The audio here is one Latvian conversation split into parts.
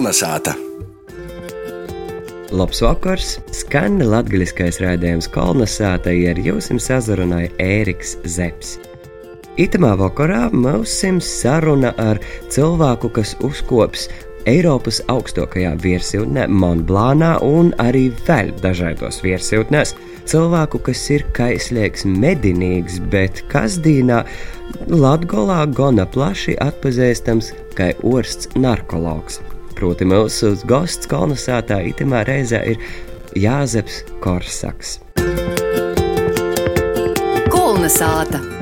Kolnesāta! Labs vakars! Skan latgaļiskais raidījums Kolnesāta, ar jums sazrunāja Ēriks Zepsi. Itamā vakarā mums saruna ar cilvēku, kas uzkops Eiropas augstākajā virsotnē, Monblānā un arī vēl dažādos virsotnēs. Cilvēku, kas ir kaislīgs, medinīgs, bet kas dīnā Latgolā gana plaši atpazīstams kā orsts narkologs. Proti mūsu gosts kolonizētā itimā reizē ir Jāzeps Korsaks. Kolnesāta!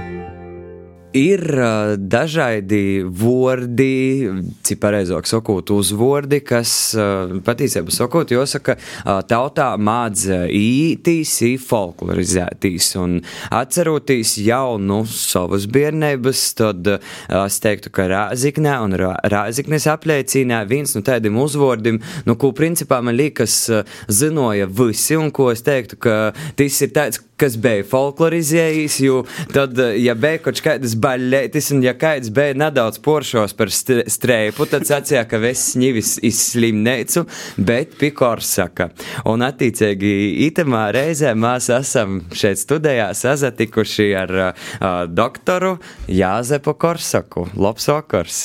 Ir uh, dažādi vārdi, cik pareizāk sakot, uzvārdi, kas uh, patiesībā sakot, jāsaka, uh, tautā mādz ītīs, folklorizētīs. Un atceroties jau no savas bērnības, tad uh, es teiktu, ka Rāziknē un Rāziknes apliecīnā viens no tādiem uzvārdiem, nu, ko principā man liekas zinoja visi, un ko es teiktu, ka tas ir tāds, kas bija folklorizējis, jo tad, ja bija kaut kādas baļķis, un ja kāds bija nedaudz poršos par streipu, tad sacīja, ka viss ņivis izslimnēcu, bet pikors saka. Un attiecīgi itemā reizē mēs esam šeit studijā sazatikuši ar uh, doktoru Jāzepu Korsaku. Labs vakars!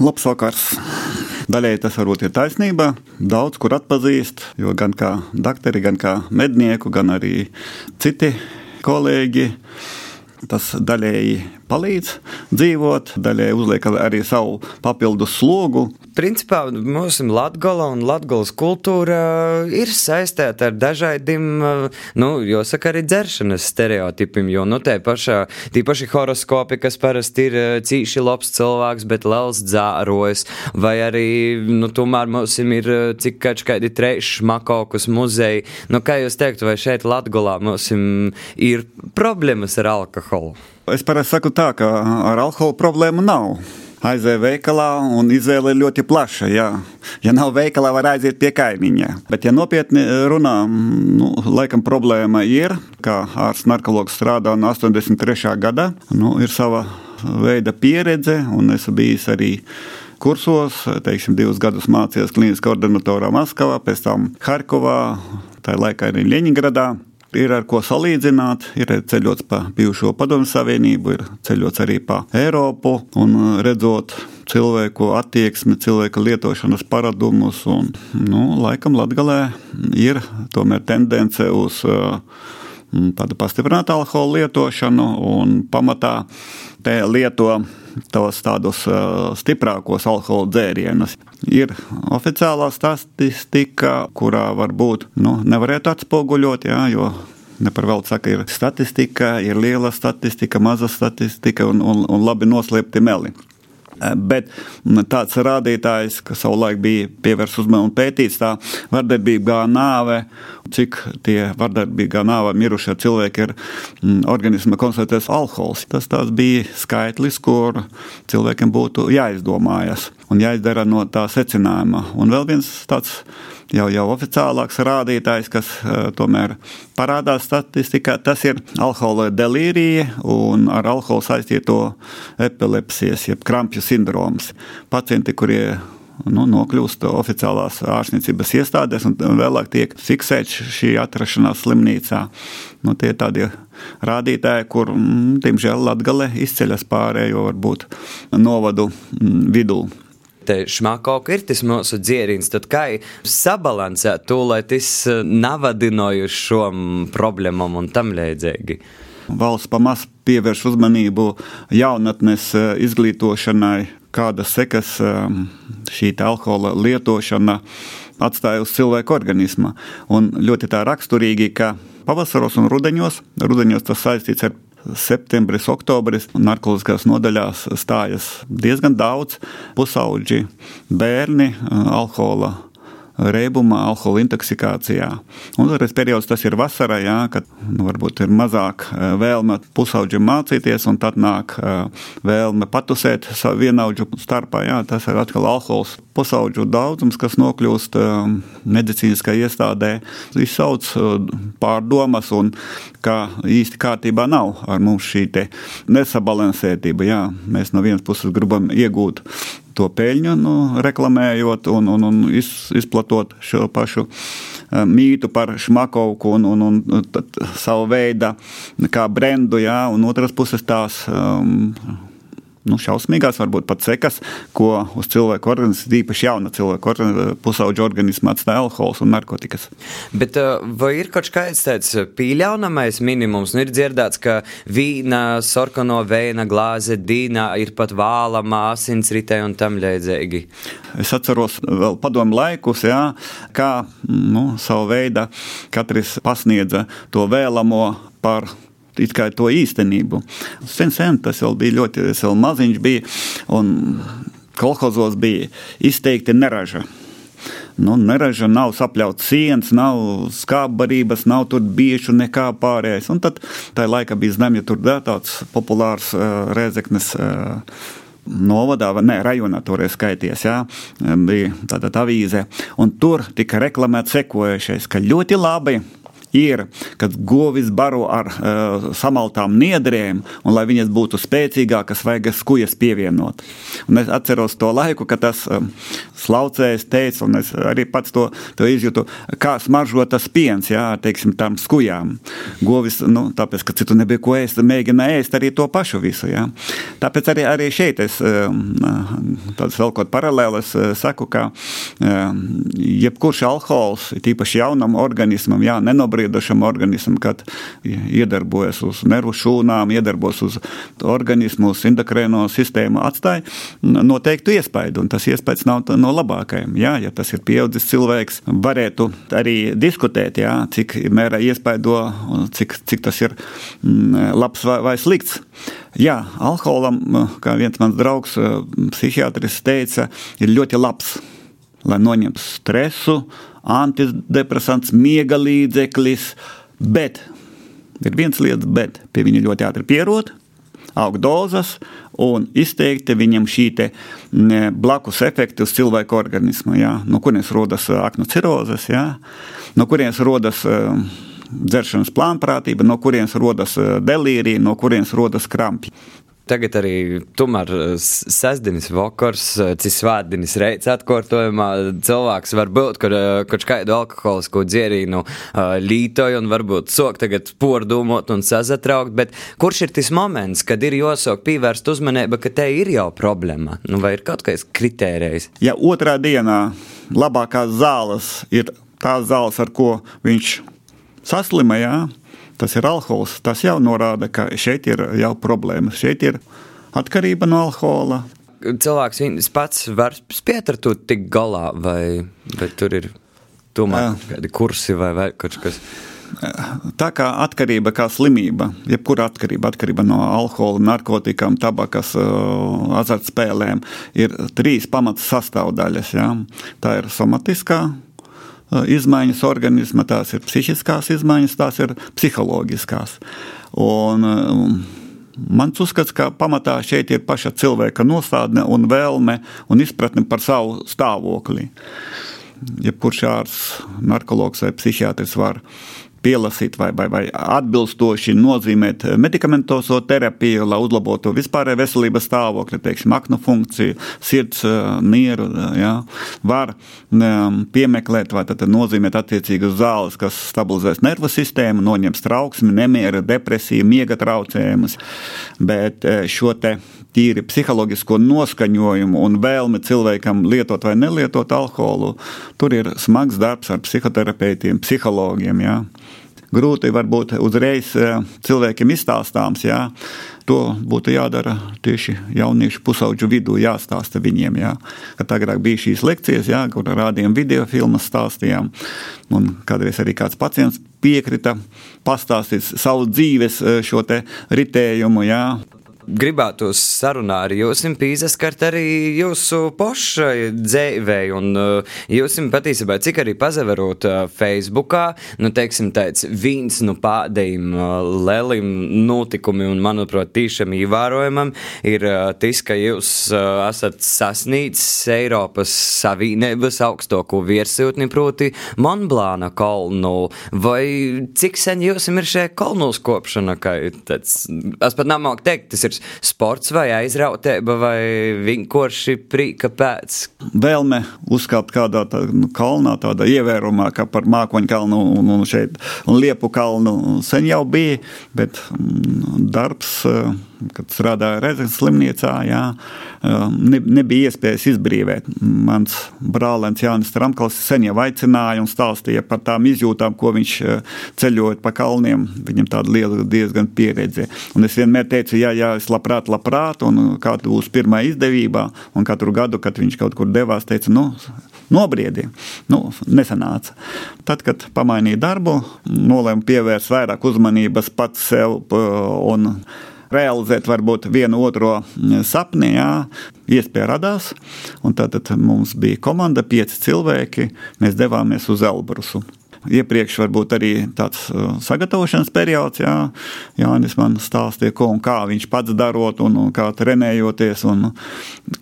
Labs vakars! Daļai tas varbūt ir taisnība. Daudz kur atpazīst, jo gan kā doktori, gan kā mednieku, gan arī citi kolēģi tas daļēji palīdz dzīvot, daļēji uzliek arī savu papildus slogu. Principā mūsu latgala un latgales kultūra ir saistīta ar dažādiem, nu, jāsaka, arī dzeršanas stereotipiem, jo, nu, tie pašā, tie paši horoskopi, kas parasti ir cīši labs cilvēks, bet liels dzārojas, vai arī, nu, tomēr mums ir cik kādi treši makaukus muzeji. Nu, kā jūs teiktu, vai šeit latgolā mums ir problēmas ar alkoholu? Es parasti saku tā, ka ar alkoholu problēmu nav. Aizēja veikalā un izvēle ir ļoti plaša. Jā. Ja nav veikalā, var aiziet pie kaimiņa. Bet, ja nopietni runā, nu, laikam problēma ir, kā ārsts narkologs strādā no 83. gada, nu, ir sava veida pieredze, un esmu bijis arī kursos, teiksim, divus gadus mācījos klīniskā ordinatorā Maskavā, pēc tam Harkovā, tā laikā arī Ļeņingradā ir ar ko salīdzināt. Ir ceļots pa bijušo padomju savienību, ir ceļots arī pa Eiropu un redzot cilvēku attieksmi, cilvēka lietošanas paradumus. Un, nu, laikam Latgalē ir tomēr tendence uz uh, tādu pastiprinātu alkohola lietošanu un pamatā te lieto tos tādus uh, stiprākos alkohola dzērienus. Ir oficiālā statistika, kurā varbūt nu, nevarētu atspoguļot, jā, jo Ne par velti saka, ir statistika, ir liela statistika, maza statistika un, un, un labi noslēpti meli. Bet tāds rādītājs, kas savulaik bija pievērsts uzmanību un pētīts, tā vardarbīgā nāve, cik tie vardarbīgā nāve mirušie cilvēki ir mm, organisma konstatēts alkohols. Tas bija skaitlis, kur cilvēkiem būtu jāizdomājas un jāizdara no tā secinājuma. Un vēl viens tāds jau, jau oficiālāks rādītājs, kas uh, tomēr parādās statistikā, tas ir alkohola delīrija un ar alkoholu saistīto epilepsijas, jeb krampju sindroms. Pacienti, kurie nu, nokļūst oficiālās ārstniecības iestādēs un vēlāk tiek fiksēta šī atrašanās slimnīcā. Nu, tie ir tādi rādītāji, kur, mm, diemžēl, Latvija izceļas pārējo varbūt novadu mm, vidū šmakauka ir tas mūsu dzēriens, tad kā sabalansēt to, lai tas eh, navadinoju šo problēmām un tam līdzīgi? Valsts pamaz pievērš uzmanību jaunatnes eh, izglītošanai, kādas sekas eh, šī alkohola lietošana atstāja uz cilvēku organismu. Un ļoti tā raksturīgi, ka pavasaros un rudeņos, rudeņos tas saistīts ar septembris, oktobris narkotikas nodaļās stājas diezgan daudz pusauģi, bērni, alkohola reibumā, alkohola intoksikācijā. Un otrais periods tas ir vasarā, jā, kad nu, varbūt ir mazāk vēlme pusaudžiem mācīties, un tad nāk vēlme patusēt savu vienaudžu starpā. Jā, tas ir atkal alkohols pusaudžu daudzums, kas nokļūst medicīniskā iestādē, izsauc pārdomas, un kā īsti kārtībā nav ar mums šī nesabalansētība. Jā, mēs no vienas puses gribam iegūt to peļņu, nu, reklamējot un, un, un iz, izplatot šo pašu mītu par šmakovku un, un, un savu veidu kā brendu, jā, un otras puses tās um, nu, šausmīgās, varbūt pat sekas, ko uz cilvēku organismu, īpaši jauna cilvēka pusauģa organismu atstāja alkohols un narkotikas. Bet uh, vai ir kaut kāds tāds pieļaunamais minimums? Nu, ir dzirdēts, ka vīna, sarkano vēja glāze, dīna ir pat vālama, asinsritē un tam līdzīgi. Es atceros vēl padomu laikus, jā, kā nu, savu veidu katrs pasniedza to vēlamo par to īstenību. Sen, sen tas vēl bija ļoti vēl maziņš, bija, un kolhozos bija izteikti neraža. Nu, neraža nav sapļauts sienas, nav skābbarības, nav tur biežu nekā pārējais. Un tad tā laika bija zemja tur da, tāds populārs uh, rēzeknes. Uh, Novadā, ne, rajonā toreiz skaities, jā, bija tāda avīze, un tur tika reklamēts sekojušais, ka ļoti labi ir, kad govis baro ar uh, samaltām niedrēm, un lai viņas būtu spēcīgākas, vajag skujas pievienot. Un es atceros to laiku, kad tas um, slaucējs teica, un es arī pats to, to izjūtu, kā smaržo tas piens, jā, teiksim, tam skujām. Govis, nu, tāpēc, ka citu nebija ko ēst, mēģina ēst arī to pašu visu, jā. Tāpēc arī, arī šeit es um, tādas vēl kaut paralēlas saku, ka um, jebkurš alkohols, tīpaši jaunam organismam, jā, nenobrīd brīdošam organismam, kad iedarbojas uz nervu šūnām, iedarbojas uz organismu, uz endokrēno sistēmu, atstāja noteiktu iespaidu. Un tas iespējas nav no labākajiem. Jā, ja tas ir pieaudzis cilvēks, varētu arī diskutēt, jā, cik mērā iespaido, cik, cik tas ir mm, labs vai, vai slikts. Jā, alkoholam, kā viens mans draugs, psihiatris teica, ir ļoti labs, lai noņemtu stresu, antidepresants, miega līdzeklis, bet ir viens lietas, bet pie viņa ļoti ātri pierod, aug dozas un izteikti viņam šī ne, blakus efekti uz cilvēku organismu. Jā. No kurienes rodas aknu cirozes, jā. no kurienes rodas dzeršanas plānprātība, no kurienes rodas delīrija, no kurienes rodas krampi. Tagad arī tomēr eh, sestdienas vakars, eh, cits svētdienas reizes atkārtojumā cilvēks var būt, kur kaut eh, kādu alkoholisku dzērīnu lītoju un varbūt sok tagad pordomot un sazatraukt, bet kurš ir tas moments, kad ir jāsāk pievērst uzmanību, ka te ir jau problēma? Nu, vai ir kaut kāds kritērijs? Ja otrā dienā labākās zāles ir tās zāles, ar ko viņš saslima, jā, tas ir alkohols, tas jau norāda, ka šeit ir jau problēmas. Šeit ir atkarība no alkohola. Cilvēks pats var spiet ar to tik galā, vai, vai tur ir tomēr kādi kursi vai, vai kaut kas. Tā kā atkarība, kā slimība, jebkura atkarība, atkarība no alkohola, narkotikām, tabakas, azartspēlēm, ir trīs pamatas sastāvdaļas. Ja? Tā ir somatiskā izmaiņas organisma, tās ir psihiskās izmaiņas, tās ir psiholoģiskās. Un, Mans uzskats, ka pamatā šeit ir paša cilvēka nostādne un vēlme un izpratne par savu stāvokli. Jebkurš ārsts, narkologs vai psihiatrs var pielasīt vai, vai, vai atbilstoši nozīmēt medikamentoso terapiju, lai uzlabotu vispārēju veselības stāvokli, teiksim, aknu funkciju, sirds, nieru. Ja, var piemeklēt vai nozīmēt attiecīgas zāles, kas stabilizēs nervu sistēmu, noņems trauksmi, nemieru, depresiju, miega traucējumus. Bet šo te tīri psiholoģisko noskaņojumu un vēlmi cilvēkam lietot vai nelietot alkoholu, tur ir smags darbs ar psihoterapeitiem, psihologiem. Jā. Grūti varbūt uzreiz eh, cilvēkiem izstāstāms. Jā. To būtu jādara tieši jauniešu pusauģu vidū, jāstāsta viņiem. Jā. Kad agrāk bija šīs lekcijas, jā, kur rādījām video filmas, stāstījām. Un kādreiz arī kāds pacients piekrita pastāstīt savu dzīves eh, šo ritējumu. Jā gribētu sarunā ar jums piesaskart arī jūsu pošai dzēvēju, un uh, jūs patiesībā, cik arī pazaverot uh, Facebookā, nu, teiksim, tāds viens no nu, pādējiem uh, lēlim notikumi, un, manuprāt, tīšām ievērojamam, ir tas, ka jūs esat sasniedzis Eiropas Savienības augstāko virsotni, proti Monblāna kalnu, vai cik sen jums ir šī kalnu skopšana, ka tāds, es pat nemāku teikt, tas ir ir sports vai aizrautība vai vienkārši prīka pēc. Vēlme uzkāpt kādā tā, nu, kalnā, tādā ievērumā, kā par Mākoņu kalnu un, un šeit un Liepu kalnu sen jau bija, bet mm, darbs kad strādāju Reizes slimnīcā, jā, um, ne, nebija iespējas izbrīvēt. Mans brālēns Jānis Tramkals sen jau aicināja un stāstīja par tām izjūtām, ko viņš uh, ceļojot pa kalniem. Viņam tāda liela diezgan pieredze. Un es vienmēr teicu, jā, jā, es labprāt, labprāt, un kāda būs pirmā izdevība, un katru gadu, kad viņš kaut kur devās, teica, nu, nobriedi. Nu, nesanāca. Tad, kad pamainīja darbu, nolēma pievērst vairāk uzmanības pats sev un realizēt varbūt vienu otro mm, sapni. Jā. Iespēja radās, un tad mums bija komanda, pieci cilvēki. Mēs devāmies uz Elbrusu iepriekš varbūt arī tāds uh, sagatavošanas periods. Jā, Jānis man stāstīja, ko un kā viņš pats darot, un, kā trenējoties, un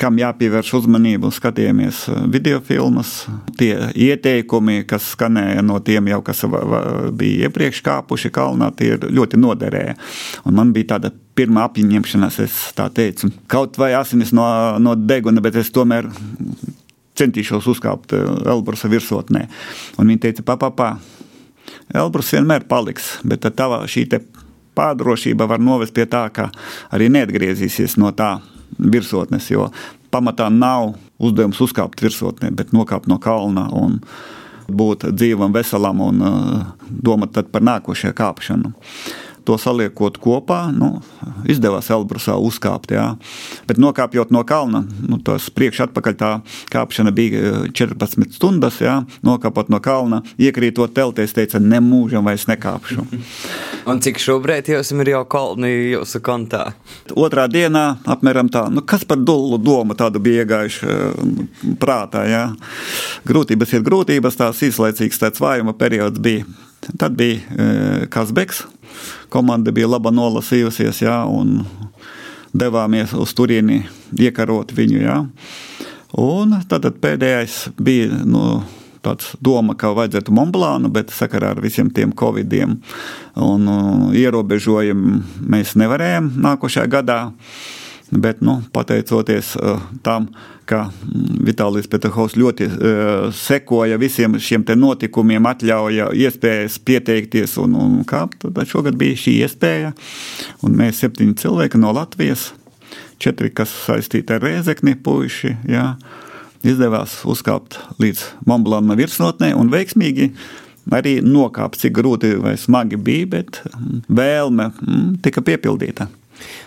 kam jāpievērš uzmanību. Skatījāmies uh, video filmas, tie ieteikumi, kas skanēja no tiem jau, kas bija iepriekš kāpuši kalnā, tie ļoti noderēja. Un man bija tāda pirmā apņemšanās, es tā teicu, kaut vai asinis no, no deguna, bet es tomēr centīšos uzkāpt eh, Elbrusa virsotnē. Un viņi teica, papā, Elbrus vienmēr paliks, bet tava šī pārdrošība var novest pie tā, ka arī neatgriezīsies no tā virsotnes, jo pamatā nav uzdevums uzkāpt virsotnē, bet nokāpt no kalna un būt dzīvam, veselam un uh, domāt par nākošajā kāpšanu to saliekot kopā, nu, izdevās Elbrusā uzkāpt. Jā. Bet nokāpjot no kalna, nu, tas priekš atpakaļ tā kāpšana bija 14 eh, stundas. Jā. Nokāpot no kalna, iekrītot teltē, es teicu, nemūžam vairs nekāpšu. Un cik šobrīd jums ir jau kalni jūsu kontā? Otrā dienā apmēram tā, nu, kas par dulu domu tādu bija iegājuši eh, prātā. Jā. Grūtības ir grūtības, tās īslaicīgs tāds vājuma periods bija. Tad bija e, Kazbeks. Komanda bija laba nolasījusies, jā, un devāmies uz turieni iekarot viņu. Jā. Un tad pēdējais bija nu, tāds doma, ka vajadzētu Monblānu, bet sakarā ar visiem tiem covidiem un uh, ierobežojumiem mēs nevarējām nākošajā gadā. Bet, nu, pateicoties uh, tam, ka mm, Vitālijas Petrhovs ļoti uh, sekoja visiem šiem notikumiem, atļauja iespējas pieteikties un, un kāpt, tad šogad bija šī iespēja. Un mēs septiņi cilvēki no Latvijas, četri, kas saistīti ar Rēzekni puiši, jā, izdevās uzkāpt līdz Monblāna virsotnē un veiksmīgi arī nokāpt, cik grūti vai smagi bija, bet mm, vēlme mm, tika piepildīta.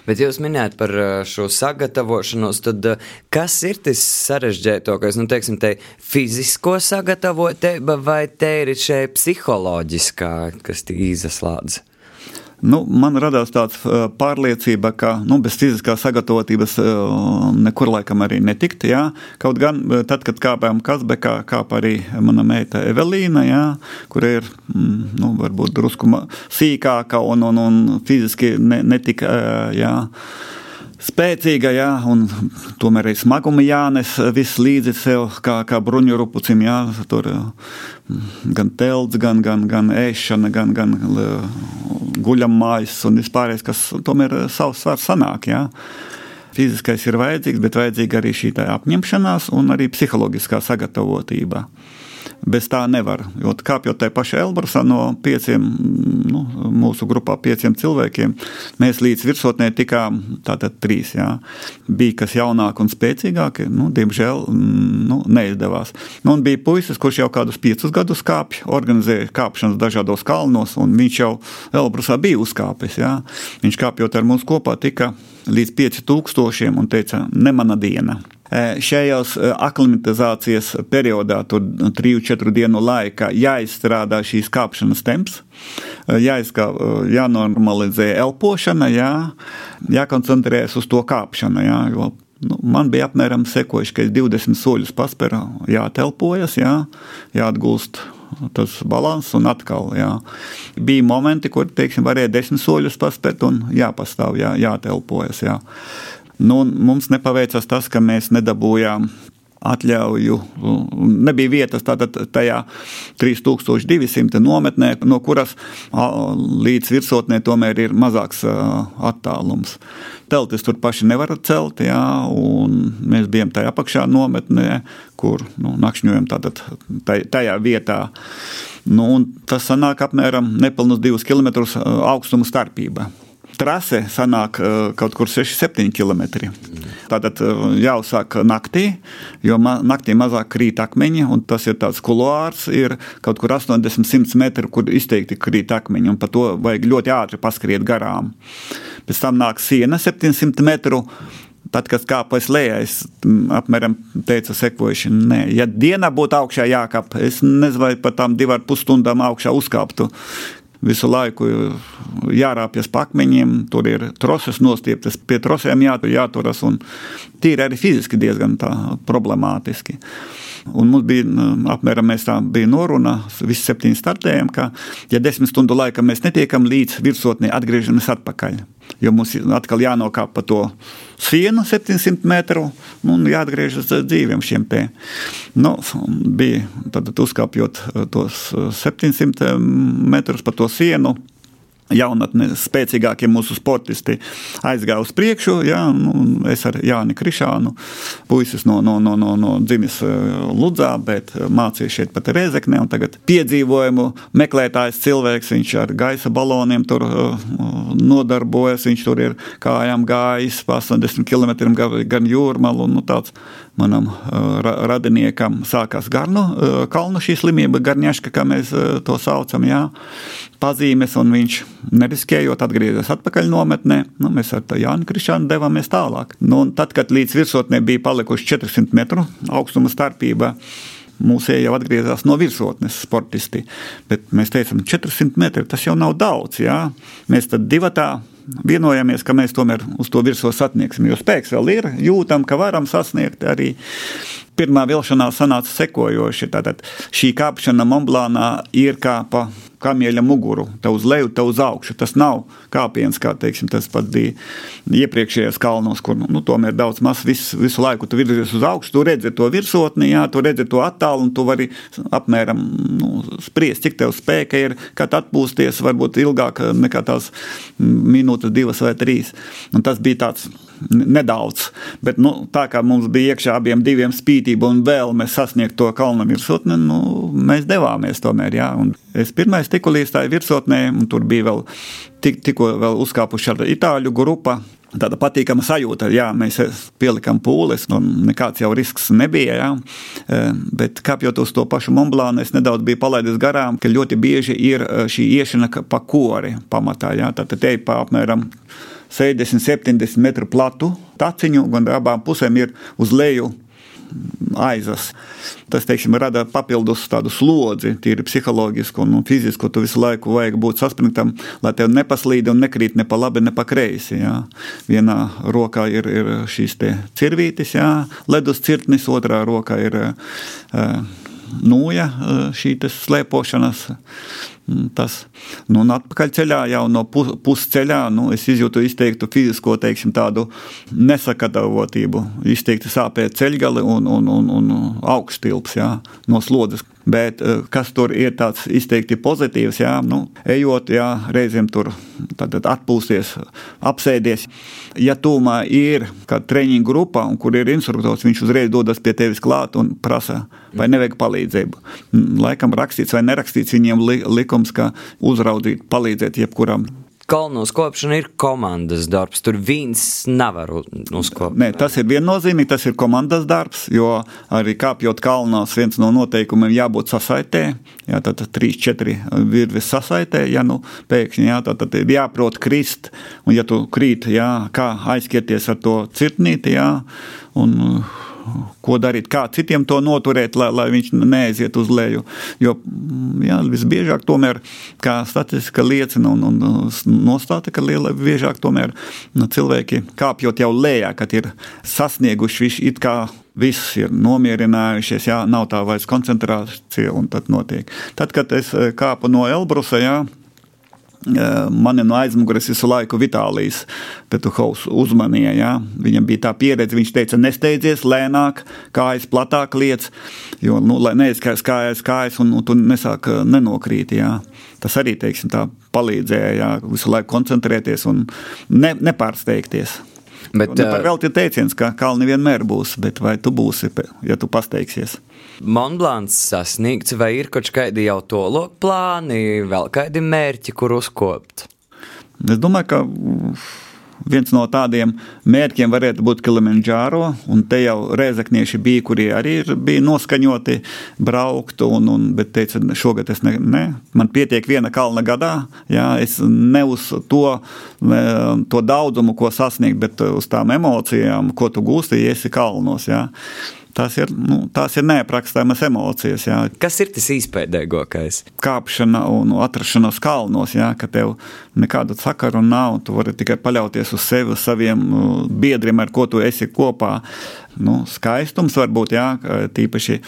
Bet jūs minējāt par šo sagatavošanos, tad kas ir tas sarežģītākais, nu, teiksim, te fizisko sagatavotība vai te ir šeit psiholoģiskā, kas tī izaslādz? Nu, man radās tāds pārliecība, ka nu, bez fiziskās sagatavotības nekur laikam arī netikt. Jā. Kaut gan tad, kad kāpājām Kazbekā, kāpa arī mana meita Evelīna, jā, kur ir mm, nu, varbūt drusku sīkāka un, un, un fiziski ne, netika. Jā spēcīga, jā, un tomēr arī smaguma jānes viss līdzi sev, kā, kā bruņu rupucim, jā, tur gan telts, gan, gan, gan ēšana, gan, gan guļamājas un vispārējais, kas tomēr savs svars sanāk, jā. Fiziskais ir vajadzīgs, bet vajadzīga arī šī apņemšanās un arī psiholoģiskā sagatavotība. Bez tā nevar. Jo kāpjot tajā pašā Elbrusā no pieciem, nu, mūsu grupā pieciem cilvēkiem, mēs līdz virsotnē tikām tātad trīs. Jā. Bija kas jaunāk un spēcīgāk, nu, diemžēl nu, neizdevās. Nu, bija puisis, kurš jau kādus piecus gadus kāpj, organizēja kāpšanas dažādos kalnos, un viņš jau Elbrusā bija uzkāpis. Jā. Viņš kāpjot ar mums kopā tika līdz 5000 un teica, ne mana diena. E, šajos e, aklimatizācijas periodā, tur 3-4 dienu laikā, jāizstrādā šīs kāpšanas temps, e, jāizkā, jānormalizē elpošana, jā, jākoncentrējas uz to kāpšanu. Jā, jo, nu, man bija apmēram sekojuši, ka es 20 soļus paspēru, jātelpojas, jā, jāatgūst tas līdzsvars, un atkal jā. bija momenti, kur teiksim, varēja desmit soļus paspērt un jāpastāv, jā, jātelpojas. Jā. Nu, mums nepaveicās tas, ka mēs nedabūjām atļauju. Nebija vietas tātad tajā 3200 nometnē, no kuras līdz virsotnē tomēr ir mazāks attālums. Teltis tur paši nevar celt, jā, un mēs bijām tajā apakšā nometnē, kur nu, nakšņojam tātad tajā vietā. Nu, tas sanāk apmēram nepilnus divus kilometrus augstuma starpība trase sanāk kaut kur 6-7 km. Tātad jāuzsāk naktī, jo ma naktī mazāk krīt akmeņi, un tas ir tāds kuluārs, ir kaut kur 80-100 metri, kur izteikti krīt akmeņi, un pa to vajag ļoti ātri paskriet garām. Pēc tam nāk siena 700 metru. Tad, kad kāpēc lejā, es apmēram teicu, sekojuši, nē, ja dienā būtu augšā jākāp, es nezinu, vai pat tam divu ar pusstundām augšā uzkāptu visu laiku jārāpjas pa akmeņiem, tur ir troses nostieptas, pie trosēm jā, jāturas, un tīri arī fiziski diezgan problemātiski. Un mums bija apmēram tā bija noruna, visi septiņi startējām, ka, ja desmit stundu laikā mēs netiekam līdz virsotnē, atgriežamies atpakaļ. Jo mums atkal jānokāp pa to sienu 700 metru un jāatgriežas dzīviem šiem te. Nu, bija tad uzkāpjot tos 700 metrus pa to sienu jaunatne, spēcīgākie mūsu sportisti aizgāja uz priekšu. Jā, nu, es ar Jāni Krišānu, puisis no, no, no, no, no dzimis eh, Ludzā, bet mācījies šeit pat Rezeknē. Tagad piedzīvojumu meklētājs cilvēks, viņš ar gaisa baloniem tur uh, nodarbojas, viņš tur ir kājām gājis pa 80 km gan jūrmalu. Nu, tāds manam uh, radiniekam sākās garnu, uh, kalnu šī slimība, garņaška, kā mēs uh, to saucam, jā, pazīmes, un viņš neriskējot atgriezies atpakaļ nometnē. Nu, mēs ar Jānu Krišānu devāmies tālāk. Nu, tad, kad līdz virsotnē bija palikuši 400 metru augstuma starpība, mūsēji jau atgriezās no virsotnes sportisti. Bet mēs teicām, 400 metri tas jau nav daudz. Jā. Mēs tad divatā vienojamies, ka mēs tomēr uz to virsmas sasniegsim. Jo spēks vēl ir, jūtam, ka varam sasniegt arī. Pirmā vilšanās sanāca sekojoši. Tātad šī kāpšana Monblānā ir kā pa kamieļa muguru, te uz leju, te uz augšu. Tas nav kāpiens, kā teiksim, tas pat bija iepriekšējos kalnos, kur nu, tomēr daudz maz visu, visu laiku tu virzies uz augšu, tu redzi to virsotni, jā, tu redzi to attālu, un tu vari apmēram nu, spriest, cik tev spēka ir, kad atpūsties, varbūt ilgāk nekā tās minūtes, divas vai trīs. Un tas bija tāds nedaudz, bet nu, tā kā mums bija iekšā abiem diviem spītība un vēlme sasniegt to kalnu virsotni, nu, mēs devāmies tomēr, jā. Un es pirmais tiku līdz tā virsotnē, un tur bija vēl tik, tikko uzkāpuši ar itāļu grupa. Tāda patīkama sajūta, jā, mēs pielikām pūles, un nekāds jau risks nebija. Jā. E, bet kāpjot uz to pašu Monblānu, es nedaudz biju palaidis garām, ka ļoti bieži ir e, šī iešana pa kori pamatā. Jā. Tātad te pa apmēram 60, 70 metru platu taciņu, gan abām pusēm ir uz leju aizas. Tas, teiksim, rada papildus tādu slodzi, tīri psiholoģisku un fizisku. Tu visu laiku vajag būt saspringtam, lai tev nepaslīd un nekrīt ne pa labi, ne pa kreisi. Jā. Vienā rokā ir, ir šīs cirvītes, jā, ledus cirtnis, otrā rokā ir uh, nūja, šī slēpošanas. Tas, nu, un atpakaļ ceļā, jau no pusceļā, nu, es izjūtu izteiktu fizisko, teiksim, nesakatavotību, izteikti sāpēja ceļgali un, un, un, un augstilps, jā, no slodzes. Bet eh, kas tur ir tāds izteikti pozitīvs, jā, nu, ejot, jā, reizēm tur atpūsties, apsēdies. Ja tūmā ir kāda treniņa grupa, kur ir instruktors, viņš uzreiz dodas pie tevis klāt un prasa, vai nevajag palīdzību. Laikam rakstīts vai nerakstīts viņiem likums, ka uzraudzīt, palīdzēt jebkuram kalnos kopšana ir komandas darbs. Tur viens nevar uzkopt. Nē, tas ir viennozīmīgi, tas ir komandas darbs, jo arī kāpjot kalnos, viens no noteikumiem jābūt sasaitē. Jā, tad trīs, četri virves sasaitē, ja nu pēkšņi, jā, tad, tad ir jāprot krist, un ja tu krīt, jā, kā aizskieties ar to cirtnīti, jā, un ko darīt, kā citiem to noturēt, lai, lai viņš neaiziet uz leju. Jo jā, visbiežāk, tomēr, kā statistika liecina, un, un nostāta, ka liela biežāk tomēr nu, cilvēki kāpjot jau lejā, kad ir sasnieguši visu it kā viss ir nomierinājušies, jā, nav tā vairs koncentrācija, un tad notiek. Tad, kad es eh, kāpu no Elbrusa, jā, Mani no aizmugures visu laiku Vitālijas Petuhovs uzmanīja. Ja? Viņam bija tā pieredze, viņš teica, nesteidzies, lēnāk, kājas platāk liec, jo, nu, lai neizskais kājas, kājas, un nu, tu nesāk nenokrīt. Ja? Tas arī, teiksim, tā palīdzēja ja? visu laiku koncentrēties un ne, nepārsteigties. Bet, ne par velti teiciens, ka kalni vienmēr būs, bet vai tu būsi, ja tu pasteigsies? Monblāns sasniegts, vai ir kaut kādi jau to loku plāni, vēl kādi mērķi, kur uzkopt? Es domāju, ka viens no tādiem mērķiem varētu būt Kilimanjāro, un te jau rēzaknieši bija, kuri arī bija noskaņoti braukt, un, un, bet teica, šogad es ne, ne, man pietiek viena kalna gadā, jā, es ne uz to, to daudzumu, ko sasniegt, bet uz tām emocijām, ko tu gūsti, ja esi kalnos, jā. Tās ir, nu, tās ir neaprakstāmas emocijas. Jā. Kas ir tas īspējīgākais? Kāpšana un atrašanās kalnos, jā, ka tev nekādu sakaru nav. Tu vari tikai paļauties uz sevi, uz saviem nu, biedriem, ar ko tu esi kopā. Nu, skaistums var būt, jā, tīpaši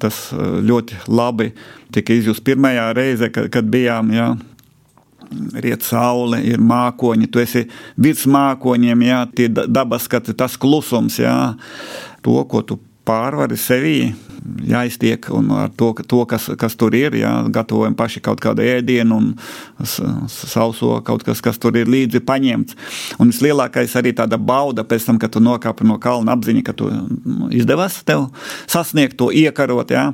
tas ļoti labi tika izjūts pirmajā reize, kad, kad bijām. Jā, riet saule, ir mākoņi, tu esi virs mākoņiem, jā, tie dabas skati, tas klusums, jā, to, ko tu pārvari sevī, jāiztiek ar to, to kas, kas tur ir. Jā, gatavojam paši kaut kādu ēdienu un sauso kaut kas, kas tur ir līdzi paņemts. Un vislielākais arī tāda bauda pēc tam, kad tu nokāpi no kalna apziņa, ka tu nu, izdevās tev sasniegt to iekarot. Jā.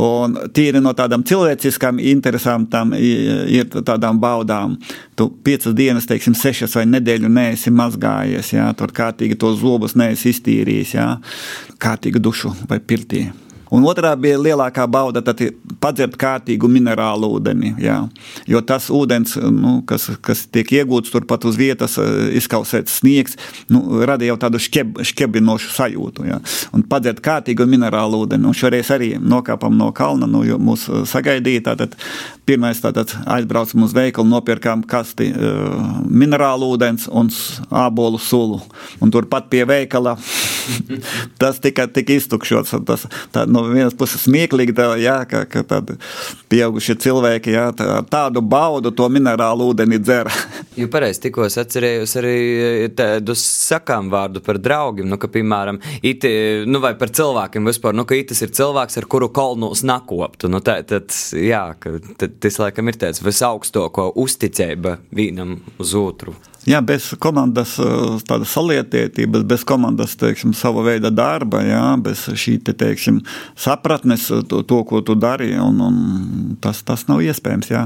Un tīri no tādām cilvēciskām interesām tam ir tādām baudām. Tu piecas dienas, teiksim, sešas vai nedēļu neesi mazgājies, jā, tur kārtīgi tos zobus neesi iztīrījis, jā, kārtīgu dušu vai pirtī. Un otrā bija lielākā bauda, padzert kārtīgu minerālu ūdeni. Jā. Jo tas ūdens, nu, kas, kas tiek iegūts turpat uz vietas, eh, izkausēts sniegs, nu, rada jau tādu šķeb, šķebinošu sajūtu. Jā. Un padzert kārtīgu minerālu ūdeni. Un šoreiz arī nokāpam no kalna, nu, jo mūs eh, sagaidīja. Tātad pirmais tātad aizbraucam uz veikalu, nopirkām kasti uh, minerālu ūdens un ābolu sulu. Un turpat pie veikala tas tika, tika iztukšots. Tas, tā, nu, no vienas puses smieklīgi, tā, jā, ka, ka tādi pieaugušie cilvēki jā, tā, tādu baudu to minerālu ūdeni dzer. jo pareizi tikko atcerējos arī tādu sakām vārdu par draugiem, nu, ka, piemēram, iti, nu, vai par cilvēkiem vispār, nu, ka itis ir cilvēks, ar kuru kolnos nakoptu. Nu, tā, tad, jā, ka, tad, tas laikam ir tāds visaugstāko uzticība vienam uz otru. Jā, bez komandas tādas salietietības, bez komandas teiksim, sava veida darba, jā, bez šī te, teiksim, sapratnes, to, to, ko tu dari, un, un tas, tas nav iespējams. Jā.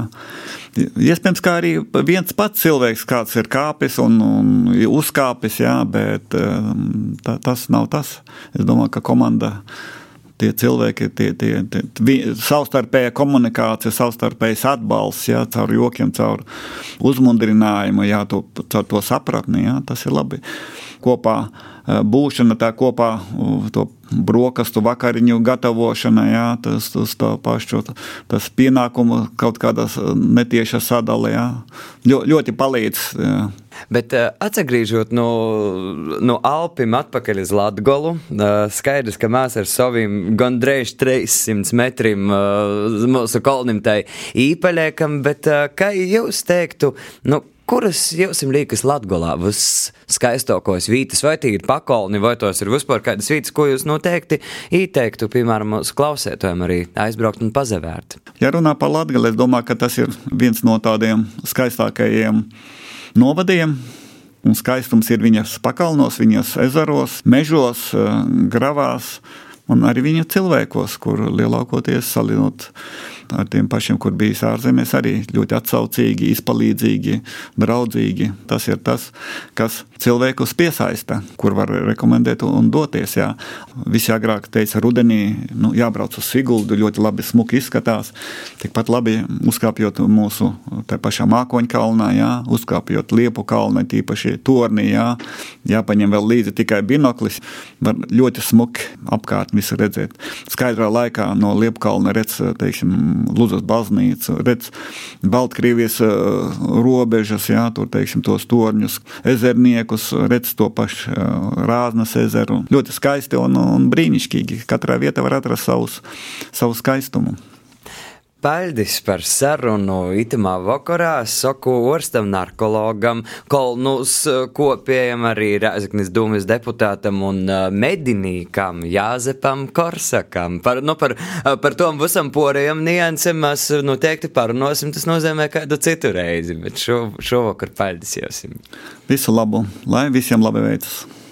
Iespējams, ka arī viens pats cilvēks kāds ir kāpis un, un uzkāpis, jā, bet tā, tas nav tas. Es domāju, ka komanda tie cilvēki, tie, tie, tie savstarpēja komunikācija, savstarpējs atbalsts, jā, caur jokiem, caur uzmundrinājumu, jā, to, caur to sapratni, jā, tas ir labi. Kopā būšana, tā kopā to brokastu vakariņu gatavošana, jā, tas, tas, pašu, tas pienākumu kaut kādā netieša sadalē, jā, Ļo, ļoti palīdz. Jā. Bet uh, atgriežot no, no Alpiem atpakaļ uz Latviju, uh, skaidrs, ka mēs ar saviem gandrīz 300 metriem mūsu kolnim tai īpaļēkam, bet kā jūs teiktu, nu, Kuras jums liekas Latvijā viskaistākos vietas, vai tie ir pakalni, vai tos ir vispār kādas vietas, ko jūs noteikti ieteiktu, piemēram, mūsu klausētājiem arī aizbraukt un pazavērt? Ja runā par Latviju, es domāju, ka tas ir viens no tādiem skaistākajiem novadiem. Un skaistums ir viņas pakalnos, viņas ezeros, mežos, gravās un arī viņa cilvēkos, kur lielākoties salinot ar tiem pašiem, kur bijis ārzemēs, arī ļoti atsaucīgi, izpalīdzīgi, draudzīgi. Tas ir tas, kas cilvēkus piesaista, kur var rekomendēt un doties. Jā. Visi agrāk teica, rudenī nu, jābrauc uz Siguldu, ļoti labi smuki izskatās. Tikpat labi uzkāpjot mūsu pašā mākoņa kalnā, jā, uzkāpjot liepu kalnā, tīpaši tornī, jā, jāpaņem vēl līdzi tikai binoklis. Var ļoti smuki apkārt visu redzēt. Skaidrā laikā no liepu kalna redz, teiksim, Lūdzas baznīcu, redz Baltkrievijas uh, robežas, jā, tur, teiksim, tos torņus, ezerniekus, redz to pašu uh, Rāznas ezeru. Ļoti skaisti un, un brīnišķīgi. Katrā vietā var atrast savus, savu skaistumu. Paļdis par sarunu itamā vakarā, saku orstam narkologam, kolnus kopējam arī Rēzaknis dūmis deputātam un medinīkam Jāzepam Korsakam. Par, nu, par, par tom visam porējam niansem mēs noteikti parunāsim, tas nozīmē kādu citu reizi, bet šo, šovakar paļdis jāsim. Visu labu, lai visiem labi veicas!